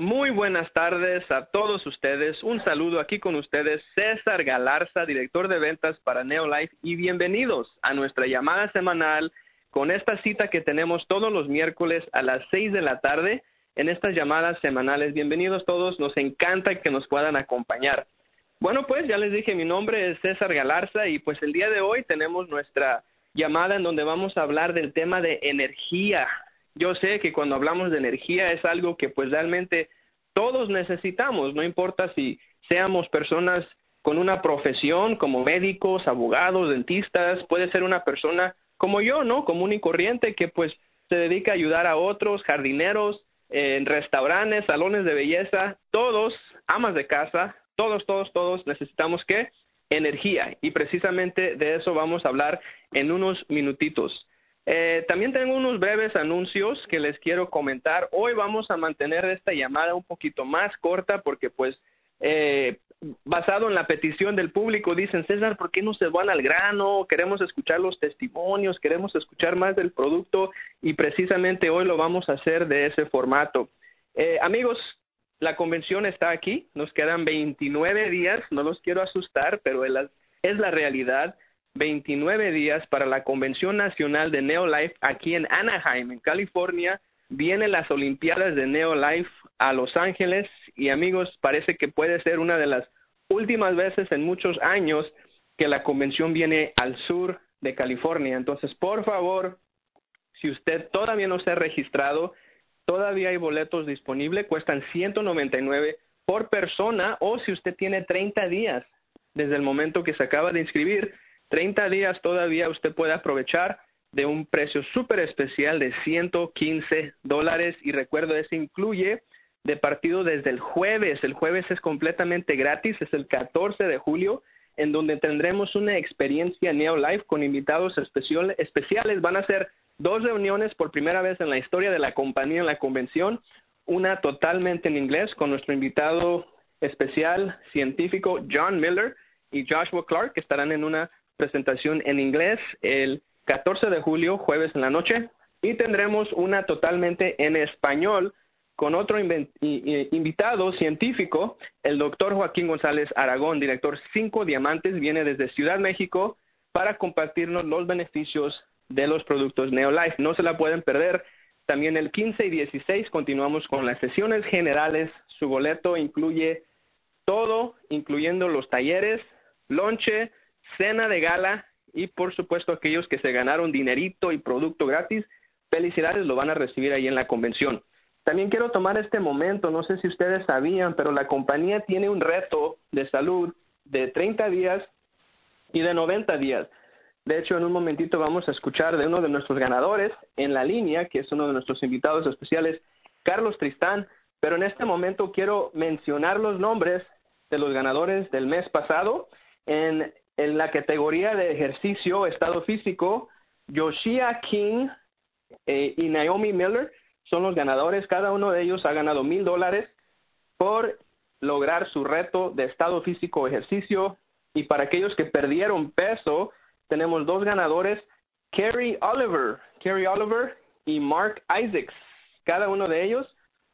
Muy buenas tardes a todos ustedes. Un saludo aquí con ustedes, César Galarza, director de ventas para Neolife, y bienvenidos a nuestra llamada semanal con esta cita que tenemos todos los miércoles a las seis de la tarde en estas llamadas semanales. Bienvenidos todos, nos encanta que nos puedan acompañar. Bueno, pues ya les dije, mi nombre es César Galarza y pues el día de hoy tenemos nuestra llamada en donde vamos a hablar del tema de energía. Yo sé que cuando hablamos de energía es algo que pues realmente todos necesitamos, no importa si seamos personas con una profesión como médicos, abogados, dentistas, puede ser una persona como yo, ¿no? Común y corriente que pues se dedica a ayudar a otros, jardineros, en restaurantes, salones de belleza, todos, amas de casa, todos, todos, todos necesitamos qué? Energía. Y precisamente de eso vamos a hablar en unos minutitos. Eh, también tengo unos breves anuncios que les quiero comentar. Hoy vamos a mantener esta llamada un poquito más corta porque pues eh, basado en la petición del público, dicen, César, ¿por qué no se van al grano? Queremos escuchar los testimonios, queremos escuchar más del producto y precisamente hoy lo vamos a hacer de ese formato. Eh, amigos, la convención está aquí, nos quedan 29 días, no los quiero asustar, pero es la, es la realidad. 29 días para la Convención Nacional de Neolife aquí en Anaheim, en California. Vienen las Olimpiadas de Neolife a Los Ángeles y amigos, parece que puede ser una de las últimas veces en muchos años que la convención viene al sur de California. Entonces, por favor, si usted todavía no se ha registrado, todavía hay boletos disponibles, cuestan 199 por persona o si usted tiene 30 días desde el momento que se acaba de inscribir, 30 días todavía usted puede aprovechar de un precio súper especial de 115 dólares y recuerdo, eso incluye de partido desde el jueves. El jueves es completamente gratis, es el 14 de julio, en donde tendremos una experiencia Neolife con invitados especiales. Van a ser dos reuniones por primera vez en la historia de la compañía en la convención, una totalmente en inglés con nuestro invitado especial científico John Miller y Joshua Clark, que estarán en una presentación en inglés el 14 de julio, jueves en la noche, y tendremos una totalmente en español con otro invitado científico, el doctor Joaquín González Aragón, director Cinco Diamantes, viene desde Ciudad México para compartirnos los beneficios de los productos Neolife. No se la pueden perder. También el 15 y 16 continuamos con las sesiones generales. Su boleto incluye todo, incluyendo los talleres, lonche, cena de gala y por supuesto aquellos que se ganaron dinerito y producto gratis. Felicidades, lo van a recibir ahí en la convención. También quiero tomar este momento, no sé si ustedes sabían, pero la compañía tiene un reto de salud de 30 días y de 90 días. De hecho, en un momentito vamos a escuchar de uno de nuestros ganadores en la línea, que es uno de nuestros invitados especiales, Carlos Tristán. Pero en este momento quiero mencionar los nombres de los ganadores del mes pasado. En, en la categoría de ejercicio, estado físico, Yoshia King eh, y Naomi Miller son los ganadores. Cada uno de ellos ha ganado mil dólares por lograr su reto de estado físico ejercicio. Y para aquellos que perdieron peso, tenemos dos ganadores, Kerry Oliver, Kerry Oliver y Mark Isaacs. Cada uno de ellos,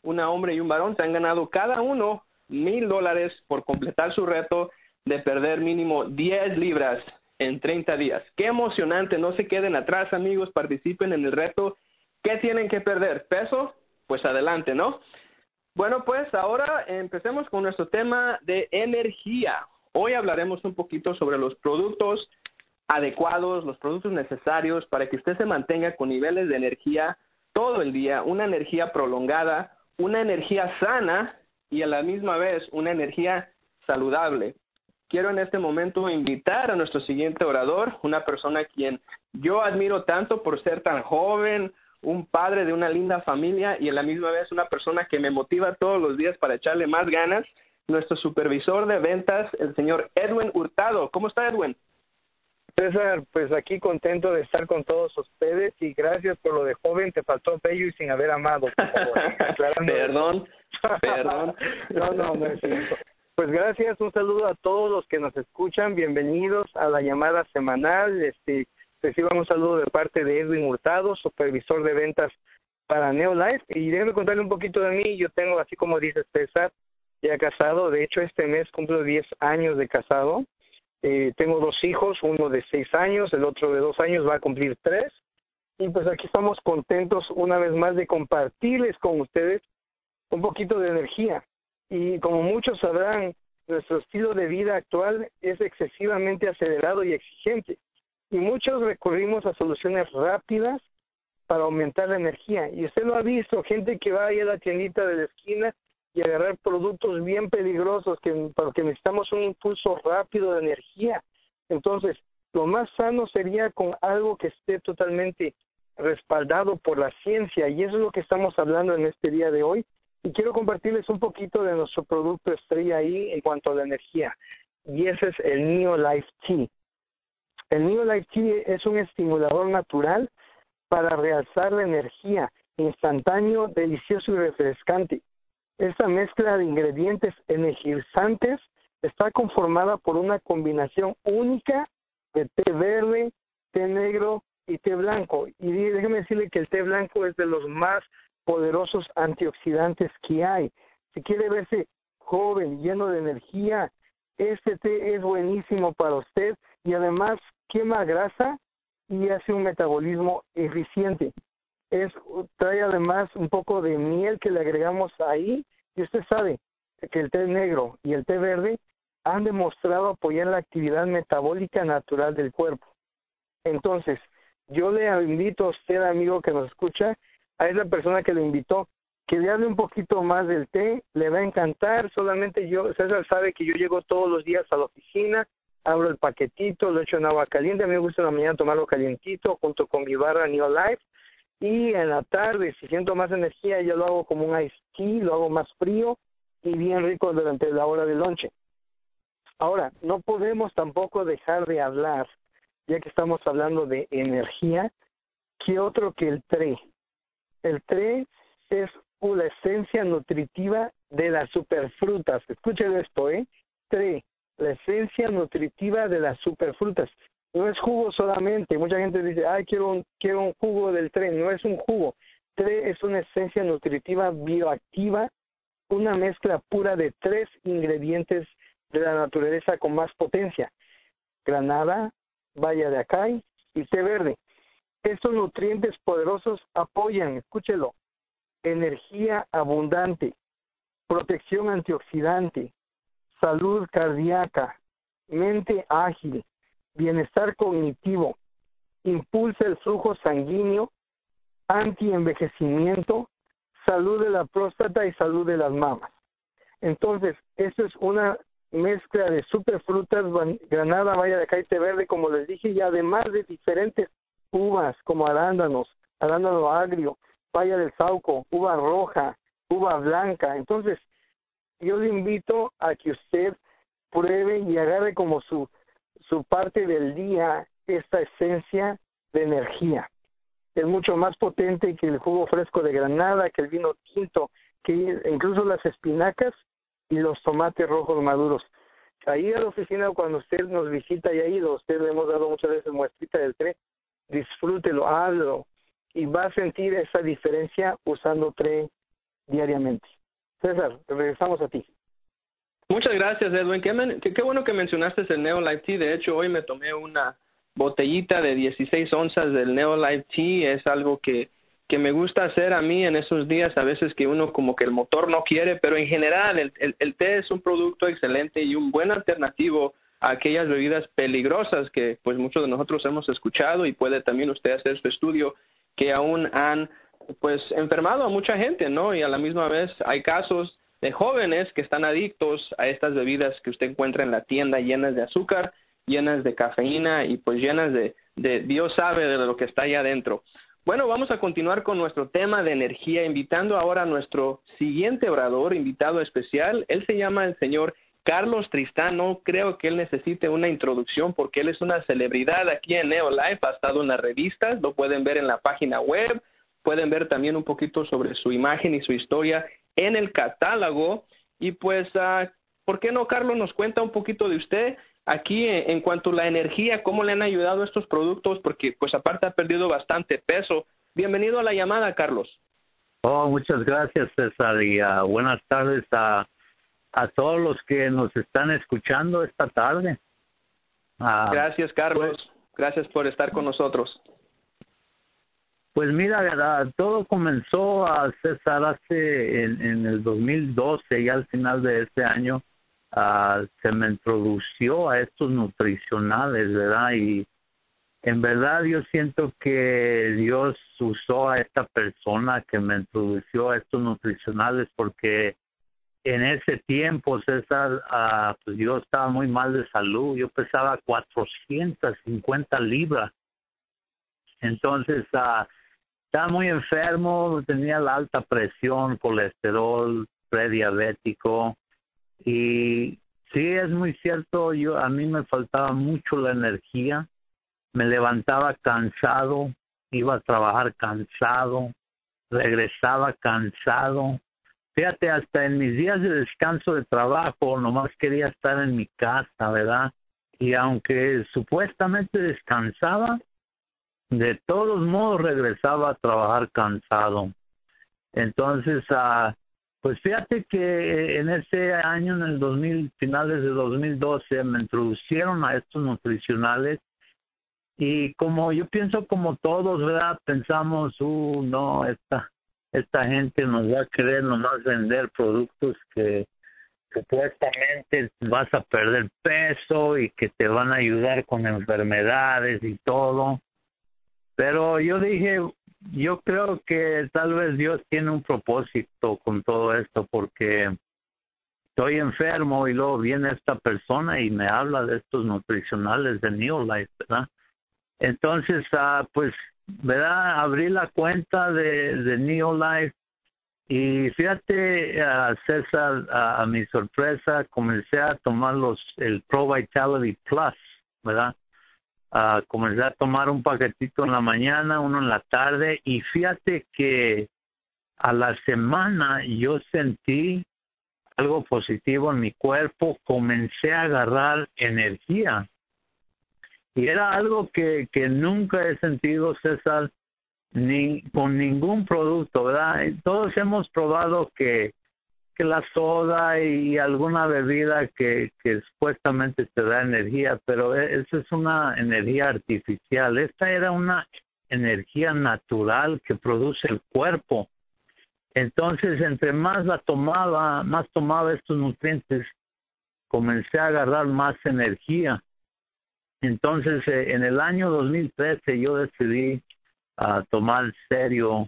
una hombre y un varón, se han ganado cada uno mil dólares por completar su reto de perder mínimo 10 libras en 30 días. Qué emocionante, no se queden atrás amigos, participen en el reto ¿Qué tienen que perder? ¿Peso? Pues adelante, ¿no? Bueno, pues ahora empecemos con nuestro tema de energía. Hoy hablaremos un poquito sobre los productos adecuados, los productos necesarios para que usted se mantenga con niveles de energía todo el día, una energía prolongada, una energía sana y a la misma vez una energía saludable. Quiero en este momento invitar a nuestro siguiente orador, una persona a quien yo admiro tanto por ser tan joven, un padre de una linda familia y a la misma vez una persona que me motiva todos los días para echarle más ganas, nuestro supervisor de ventas, el señor Edwin Hurtado. ¿Cómo está Edwin? César, pues aquí contento de estar con todos ustedes y gracias por lo de joven, te faltó bello y sin haber amado. perdón, perdón. no, no, no es Pues gracias, un saludo a todos los que nos escuchan, bienvenidos a la llamada semanal, este Reciban un saludo de parte de Edwin Hurtado, supervisor de ventas para Neolife. Y déjeme contarle un poquito de mí. Yo tengo, así como dice César, ya casado. De hecho, este mes cumplo 10 años de casado. Eh, tengo dos hijos, uno de 6 años, el otro de 2 años va a cumplir 3. Y pues aquí estamos contentos una vez más de compartirles con ustedes un poquito de energía. Y como muchos sabrán, nuestro estilo de vida actual es excesivamente acelerado y exigente. Y muchos recurrimos a soluciones rápidas para aumentar la energía. Y usted lo ha visto, gente que va a a la tiendita de la esquina y agarrar productos bien peligrosos que porque necesitamos un impulso rápido de energía. Entonces, lo más sano sería con algo que esté totalmente respaldado por la ciencia y eso es lo que estamos hablando en este día de hoy y quiero compartirles un poquito de nuestro producto estrella ahí en cuanto a la energía y ese es el Neo Life Tea. El Neo Life Tea es un estimulador natural para realzar la energía instantáneo, delicioso y refrescante. Esta mezcla de ingredientes energizantes está conformada por una combinación única de té verde, té negro y té blanco. Y déjeme decirle que el té blanco es de los más poderosos antioxidantes que hay. Si quiere verse joven, lleno de energía, este té es buenísimo para usted y además quema grasa y hace un metabolismo eficiente. Es, trae además un poco de miel que le agregamos ahí y usted sabe que el té negro y el té verde han demostrado apoyar la actividad metabólica natural del cuerpo. Entonces, yo le invito a usted, amigo que nos escucha, a esa persona que le invitó, que le hable un poquito más del té, le va a encantar, solamente yo, César sabe que yo llego todos los días a la oficina, abro el paquetito, lo echo en agua caliente, a mí me gusta en la mañana tomarlo calientito junto con mi barra New Life, y en la tarde, si siento más energía, yo lo hago como un ice tea, lo hago más frío y bien rico durante la hora de lonche. Ahora, no podemos tampoco dejar de hablar, ya que estamos hablando de energía, que otro que el TRE. El TRE es una esencia nutritiva de las superfrutas. Escuchen esto, ¿eh? TRE, la esencia nutritiva de las superfrutas. No es jugo solamente. Mucha gente dice, ay, quiero un, quiero un jugo del tren. No es un jugo. TRE es una esencia nutritiva bioactiva, una mezcla pura de tres ingredientes de la naturaleza con más potencia. Granada, valla de acai y té verde. Estos nutrientes poderosos apoyan, escúchelo, energía abundante, protección antioxidante, salud cardíaca, mente ágil, bienestar cognitivo, impulsa el flujo sanguíneo, antienvejecimiento, salud de la próstata y salud de las mamas. Entonces, esto es una mezcla de superfrutas, granada, vaya de té verde, como les dije, y además de diferentes uvas como arándanos, arándano agrio, paya del sauco, uva roja, uva blanca. Entonces, yo le invito a que usted pruebe y agarre como su, su parte del día esta esencia de energía. Es mucho más potente que el jugo fresco de granada, que el vino tinto, que incluso las espinacas y los tomates rojos maduros. Ahí a la oficina, cuando usted nos visita y ha ido, usted le hemos dado muchas veces muestrita del tren, disfrútelo, hazlo y va a sentir esa diferencia usando TRE diariamente. César, regresamos a ti. Muchas gracias, Edwin. Qué, qué, bueno que mencionaste el Neo Life Tea. De hecho, hoy me tomé una botellita de 16 onzas del Neo Life Tea. Es algo que, que me gusta hacer a mí en esos días, a veces que uno como que el motor no quiere, pero en general el, el, el té es un producto excelente y un buen alternativo aquellas bebidas peligrosas que pues muchos de nosotros hemos escuchado y puede también usted hacer su estudio que aún han pues enfermado a mucha gente, ¿no? Y a la misma vez hay casos de jóvenes que están adictos a estas bebidas que usted encuentra en la tienda llenas de azúcar, llenas de cafeína y pues llenas de, de Dios sabe de lo que está allá adentro. Bueno, vamos a continuar con nuestro tema de energía, invitando ahora a nuestro siguiente orador, invitado especial. Él se llama el señor Carlos Tristán, no creo que él necesite una introducción porque él es una celebridad aquí en Neolife, ha estado en las revistas, lo pueden ver en la página web, pueden ver también un poquito sobre su imagen y su historia en el catálogo. Y pues, uh, ¿por qué no, Carlos, nos cuenta un poquito de usted aquí en, cuanto a la energía, cómo le han ayudado estos productos? Porque, pues, aparte ha perdido bastante peso. Bienvenido a la llamada, Carlos. Oh, muchas gracias, César, y uh, buenas tardes a, a todos los que nos están escuchando esta tarde. Uh, gracias, Carlos. Pues, gracias por estar con nosotros. Pues mira, todo comenzó a César hace en, en el 2012 y al final de este año uh, se me introdució a estos nutricionales, ¿verdad? Y en verdad yo siento que Dios usó a esta persona que me introdució a estos nutricionales porque en ese tiempo, César, uh, yo estaba muy mal de salud. Yo pesaba 450 libras. Entonces, uh, estaba muy enfermo, tenía la alta presión, colesterol, prediabético. Y sí, es muy cierto, yo a mí me faltaba mucho la energía. Me levantaba cansado, iba a trabajar cansado, regresaba cansado Fíjate, hasta en mis días de descanso de trabajo, nomás quería estar en mi casa, ¿verdad? Y aunque supuestamente descansaba, de todos modos regresaba a trabajar cansado. Entonces, ah, pues fíjate que en ese año, en el 2000, finales de 2012, me introducieron a estos nutricionales y como yo pienso como todos, ¿verdad? Pensamos, uh, no, esta, esta gente nos va a querer nomás vender productos que supuestamente vas a perder peso y que te van a ayudar con enfermedades y todo. Pero yo dije, yo creo que tal vez Dios tiene un propósito con todo esto porque estoy enfermo y luego viene esta persona y me habla de estos nutricionales de New Life, ¿verdad? Entonces, ah, pues ¿verdad? Abrí la cuenta de, de Neolife y fíjate, a César, a, mi sorpresa, comencé a tomar los, el Pro Vitality Plus, ¿verdad? Uh, comencé a tomar un paquetito en la mañana, uno en la tarde y fíjate que a la semana yo sentí algo positivo en mi cuerpo, comencé a agarrar energía, y era algo que, que nunca he sentido, César, ni con ningún producto, ¿verdad? Todos hemos probado que, que la soda y alguna bebida que, que supuestamente te da energía, pero e, eso es una energía artificial. Esta era una energía natural que produce el cuerpo. Entonces, entre más la tomaba, más tomaba estos nutrientes, comencé a agarrar más energía. Entonces, eh, en el año 2013 yo decidí uh, tomar serio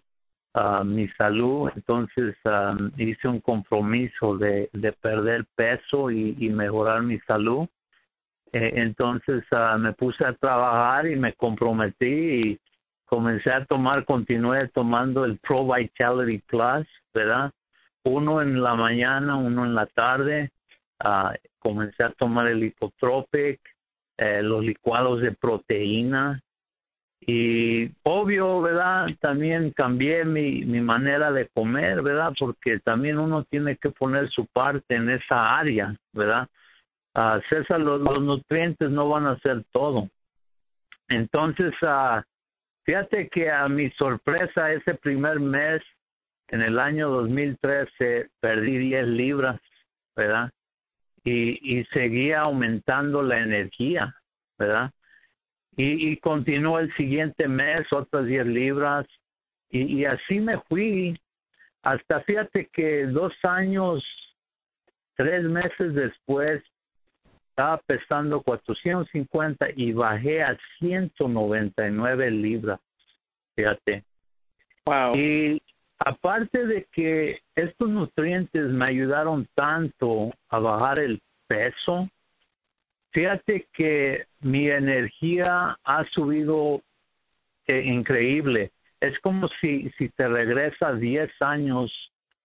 uh, mi salud, entonces um, hice un compromiso de, de perder peso y, mejorar mi salud. Eh, entonces me puse a trabajar y me comprometí y comencé a tomar, continué tomando el Pro Vitality Plus, ¿verdad? Uno en la mañana, uno en la tarde. comencé a tomar el Hipotropic, eh, los licuados de proteína y obvio, ¿verdad? También cambié mi, mi manera de comer, ¿verdad? Porque también uno tiene que poner su parte en esa área, ¿verdad? Uh, César, los, los, nutrientes no van a ser todo. Entonces, uh, fíjate que a mi sorpresa, ese primer mes, en el año 2013, perdí 10 libras, ¿verdad? Y, y seguía aumentando la energía, ¿verdad? Y, y continuó el siguiente mes otras 10 libras y, y así me fui hasta fíjate que dos años, tres meses después, estaba pesando 450 y bajé a 199 libras. Fíjate. Wow. Y aparte de que estos nutrientes me ayudaron tanto a bajar el peso, fíjate que mi energía ha subido eh, increíble. Es como si, si te regresas 10 años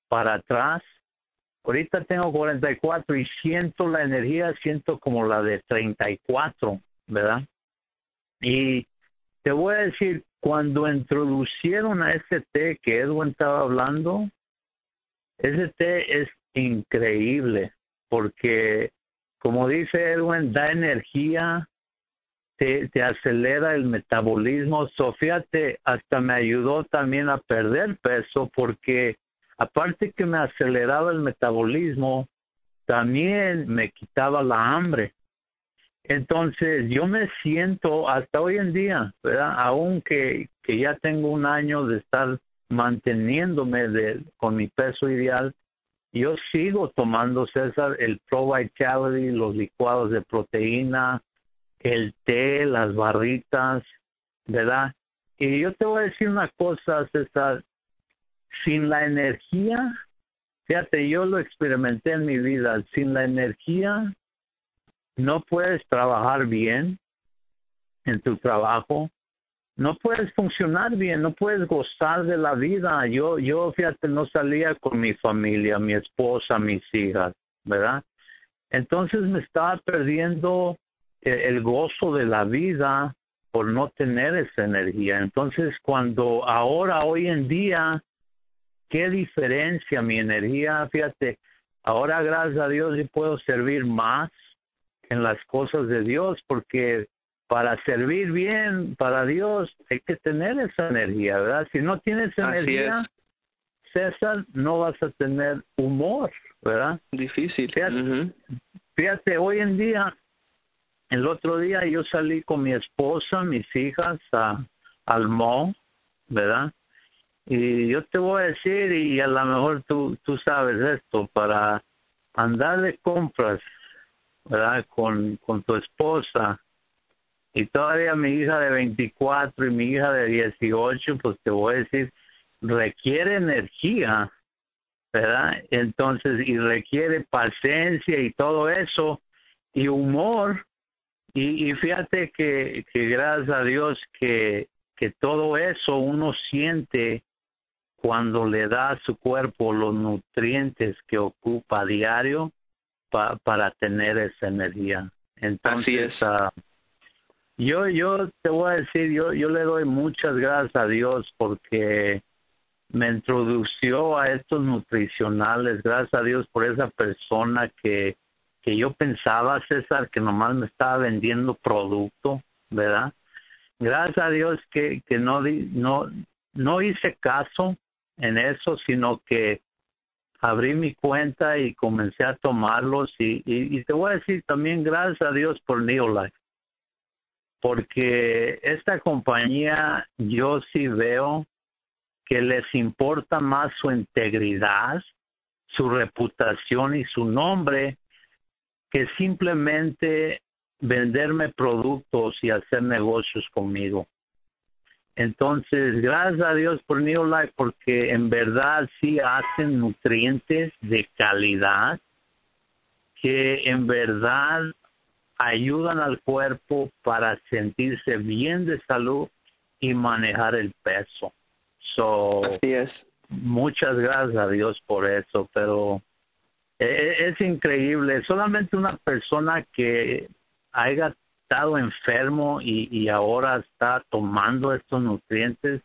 para atrás. Ahorita tengo 44 y siento la energía, siento como la de 34, ¿verdad? Y te voy a decir, cuando introducieron a ese té que Edwin estaba hablando, ese té es increíble porque, como dice Edwin, da energía, te, acelera el metabolismo. Sofía te hasta me ayudó también a perder peso porque aparte que me aceleraba el metabolismo, también me quitaba la hambre. Entonces yo me siento hasta hoy en día, ¿verdad? Aunque que ya tengo un año de estar manteniéndome de, con mi peso ideal, yo sigo tomando, César, el Pro Vitality, los licuados de proteína, el té, las barritas, ¿verdad? Y yo te voy a decir una cosa, César, sin la energía, fíjate, yo lo experimenté en mi vida, sin la energía no puedes trabajar bien en tu trabajo, no puedes funcionar bien, no puedes gozar de la vida. Yo, yo, fíjate, no salía con mi familia, mi esposa, mis hijas, ¿verdad? Entonces me estaba perdiendo el, gozo de la vida por no tener esa energía. Entonces, cuando ahora, hoy en día, qué diferencia mi energía, fíjate, ahora gracias a Dios yo puedo servir más en las cosas de Dios porque para servir bien para Dios hay que tener esa energía, ¿verdad? Si no tienes energía, César, no vas a tener humor, ¿verdad? Difícil. Fíjate, hoy en día, el otro día yo salí con mi esposa, mis hijas, a, al mall, ¿verdad? Y yo te voy a decir, y a lo mejor tú, tú sabes esto, para andar de compras, ¿verdad? Con, con tu esposa, y todavía mi hija de 24 y mi hija de 18, pues te voy a decir, requiere energía, ¿verdad? Entonces, y requiere paciencia y todo eso, y humor, y, y fíjate que, que gracias a Dios que, que todo eso uno siente cuando le da a su cuerpo los nutrientes que ocupa a diario para tener esa energía. Entonces, Así es. Yo, yo te voy a decir, yo, yo le doy muchas gracias a Dios porque me introdució a estos nutricionales, gracias a Dios por esa persona que, que yo pensaba, César, que nomás me estaba vendiendo producto, ¿verdad? Gracias a Dios que, que no, no, no hice caso en eso, sino que abrí mi cuenta y comencé a tomarlos y, te voy a decir también gracias a Dios por Neolife porque esta compañía yo sí veo que les importa más su integridad, su reputación y su nombre que simplemente venderme productos y hacer negocios conmigo. Entonces, gracias a Dios por Neolife, porque en verdad sí hacen nutrientes de calidad que en verdad ayudan al cuerpo para sentirse bien de salud y manejar el peso. So, Así es. Muchas gracias a Dios por eso, pero e, e, es, increíble. Solamente una persona que haya estado enfermo y, ahora está tomando estos nutrientes,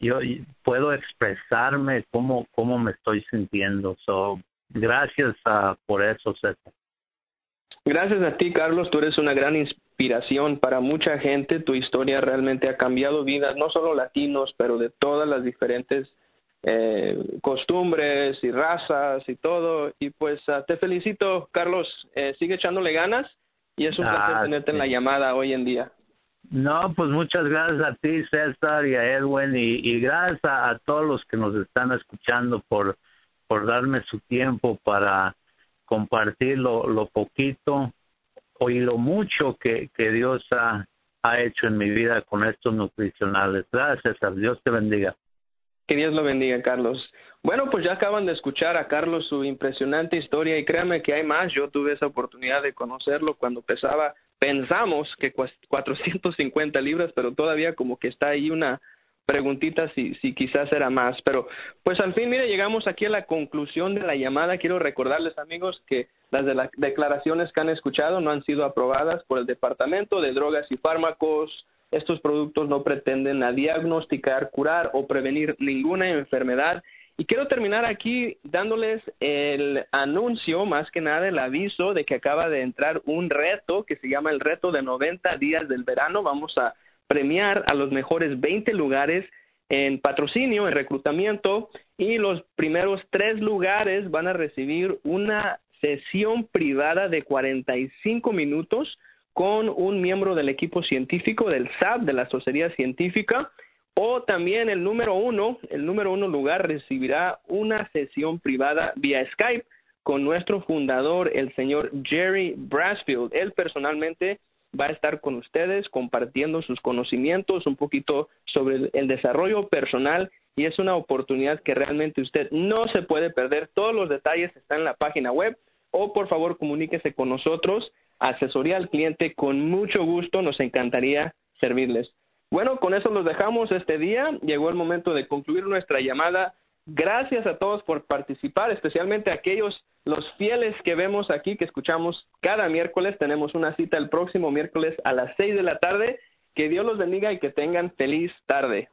yo puedo expresarme cómo, cómo me estoy sintiendo. So, gracias uh, por eso, César. Gracias a ti, Carlos. Tú eres una gran inspiración para mucha gente. Tu historia realmente ha cambiado vidas, no solo latinos, pero de todas las diferentes eh, costumbres y razas y todo. Y pues uh, te felicito, Carlos. Eh, sigue echándole ganas y es un placer Ah, tenerte en la llamada hoy en día. No, pues muchas gracias a ti, César, y a Edwin, y, y gracias a, a todos los que nos están escuchando por, por darme su tiempo para compartir lo, lo poquito o y lo mucho que, que Dios ha, ha hecho en mi vida con estos nutricionales. Gracias, César. Dios te bendiga. Que Dios lo bendiga, Carlos. Bueno, pues ya acaban de escuchar a Carlos su impresionante historia y créanme que hay más. Yo tuve esa oportunidad de conocerlo cuando pesaba, pensamos que cuas- 450 libras, pero todavía como que está ahí una preguntita si, si quizás era más. Pero pues al fin, mire, llegamos aquí a la conclusión de la llamada. Quiero recordarles, amigos, que las de las declaraciones que han escuchado no han sido aprobadas por el Departamento de Drogas y Fármacos. Estos productos no pretenden a diagnosticar, curar o prevenir ninguna enfermedad Y quiero terminar aquí dándoles el anuncio, más que nada el aviso de que acaba de entrar un reto que se llama el reto de 90 días del verano. Vamos a premiar a los mejores 20 lugares en patrocinio, en reclutamiento, y los primeros tres lugares van a recibir una sesión privada de 45 minutos con un miembro del equipo científico del SAP, de la Sociedad Científica, o también el número uno, el número uno lugar recibirá una sesión privada vía Skype con nuestro fundador, el señor Jerry Brasfield. Él personalmente va a estar con ustedes compartiendo sus conocimientos un poquito sobre el desarrollo personal y es una oportunidad que realmente usted no se puede perder. Todos los detalles están en la página web o por favor comuníquese con nosotros. Asesoría al cliente con mucho gusto, nos encantaría servirles. Bueno, con eso los dejamos este día. Llegó el momento de concluir nuestra llamada. Gracias a todos por participar, especialmente a aquellos, los fieles que vemos aquí, que escuchamos cada miércoles. Tenemos una cita el próximo miércoles a las seis de la tarde. Que Dios los bendiga y que tengan feliz tarde.